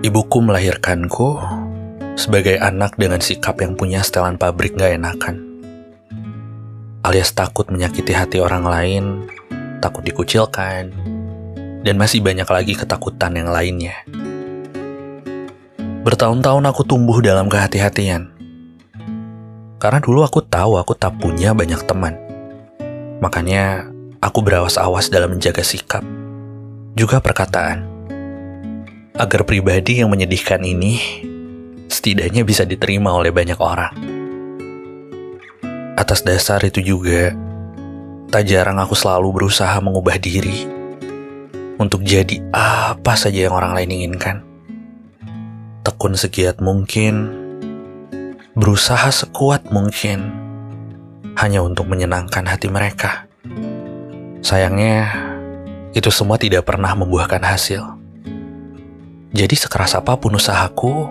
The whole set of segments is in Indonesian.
Ibuku melahirkanku sebagai anak dengan sikap yang punya setelan pabrik gak enakan. Alias takut menyakiti hati orang lain, takut dikucilkan, dan masih banyak lagi ketakutan yang lainnya. Bertahun-tahun aku tumbuh dalam kehati-hatian. Karena dulu aku tahu aku tak punya banyak teman. Makanya aku berawas-awas dalam menjaga sikap, juga perkataan agar pribadi yang menyedihkan ini setidaknya bisa diterima oleh banyak orang. Atas dasar itu juga, tak jarang aku selalu berusaha mengubah diri untuk jadi apa saja yang orang lain inginkan. Tekun segiat mungkin, berusaha sekuat mungkin, hanya untuk menyenangkan hati mereka. Sayangnya, itu semua tidak pernah membuahkan hasil. Jadi sekeras apa pun usahaku,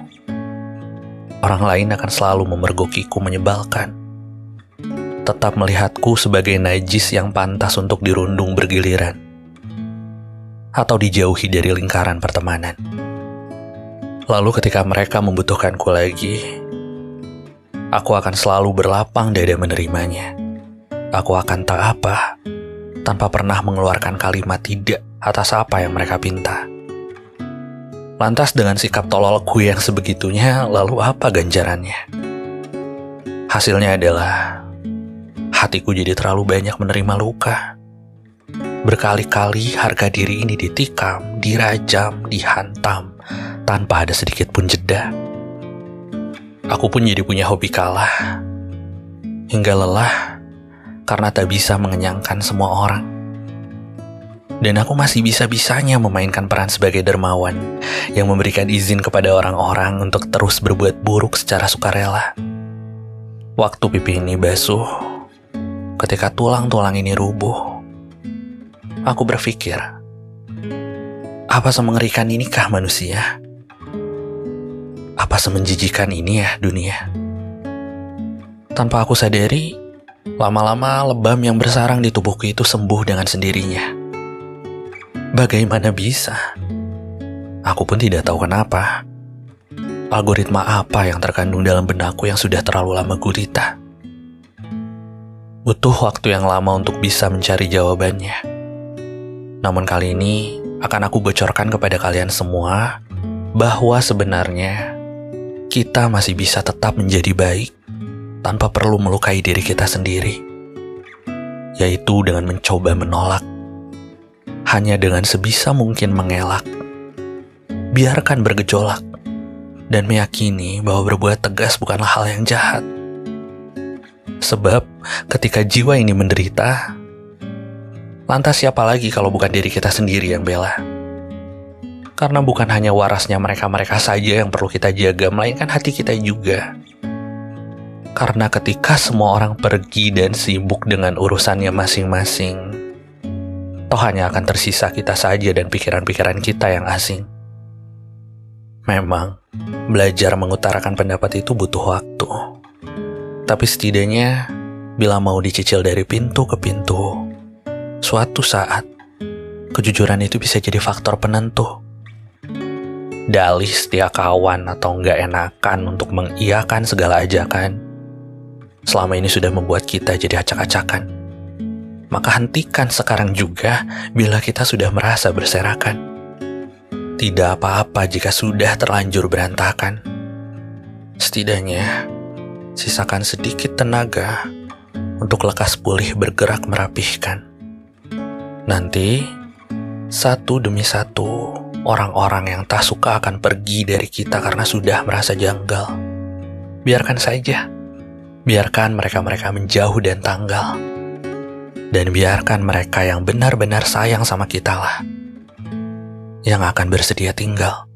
orang lain akan selalu memergokiku menyebalkan. Tetap melihatku sebagai najis yang pantas untuk dirundung bergiliran. Atau dijauhi dari lingkaran pertemanan. Lalu ketika mereka membutuhkanku lagi, aku akan selalu berlapang dada menerimanya. Aku akan tak apa, tanpa pernah mengeluarkan kalimat tidak atas apa yang mereka pinta. Lantas dengan sikap tololku yang sebegitunya, lalu apa ganjarannya? Hasilnya adalah hatiku jadi terlalu banyak menerima luka. Berkali-kali harga diri ini ditikam, dirajam, dihantam, tanpa ada sedikit pun jeda. Aku pun jadi punya hobi kalah, hingga lelah karena tak bisa mengenyangkan semua orang. Dan aku masih bisa-bisanya memainkan peran sebagai dermawan yang memberikan izin kepada orang-orang untuk terus berbuat buruk secara sukarela. Waktu pipi ini basuh, ketika tulang-tulang ini rubuh, aku berpikir, apa semengerikan inikah manusia? Apa semenjijikan ini ya dunia? Tanpa aku sadari, lama-lama lebam yang bersarang di tubuhku itu sembuh dengan sendirinya. Bagaimana bisa? Aku pun tidak tahu kenapa. Algoritma apa yang terkandung dalam benakku yang sudah terlalu lama gurita? Butuh waktu yang lama untuk bisa mencari jawabannya. Namun kali ini akan aku bocorkan kepada kalian semua bahwa sebenarnya kita masih bisa tetap menjadi baik tanpa perlu melukai diri kita sendiri, yaitu dengan mencoba menolak hanya dengan sebisa mungkin mengelak. Biarkan bergejolak dan meyakini bahwa berbuat tegas bukanlah hal yang jahat. Sebab ketika jiwa ini menderita, lantas siapa lagi kalau bukan diri kita sendiri yang bela? Karena bukan hanya warasnya mereka-mereka saja yang perlu kita jaga, melainkan hati kita juga. Karena ketika semua orang pergi dan sibuk dengan urusannya masing-masing, toh hanya akan tersisa kita saja dan pikiran-pikiran kita yang asing. Memang, belajar mengutarakan pendapat itu butuh waktu. Tapi setidaknya, bila mau dicicil dari pintu ke pintu, suatu saat, kejujuran itu bisa jadi faktor penentu. Dalih setia kawan atau enggak enakan untuk mengiyakan segala ajakan, selama ini sudah membuat kita jadi acak-acakan maka hentikan sekarang juga bila kita sudah merasa berserakan. Tidak apa-apa jika sudah terlanjur berantakan. Setidaknya, sisakan sedikit tenaga untuk lekas pulih bergerak merapihkan. Nanti, satu demi satu, orang-orang yang tak suka akan pergi dari kita karena sudah merasa janggal. Biarkan saja. Biarkan mereka-mereka menjauh dan tanggal dan biarkan mereka yang benar-benar sayang sama kita lah yang akan bersedia tinggal.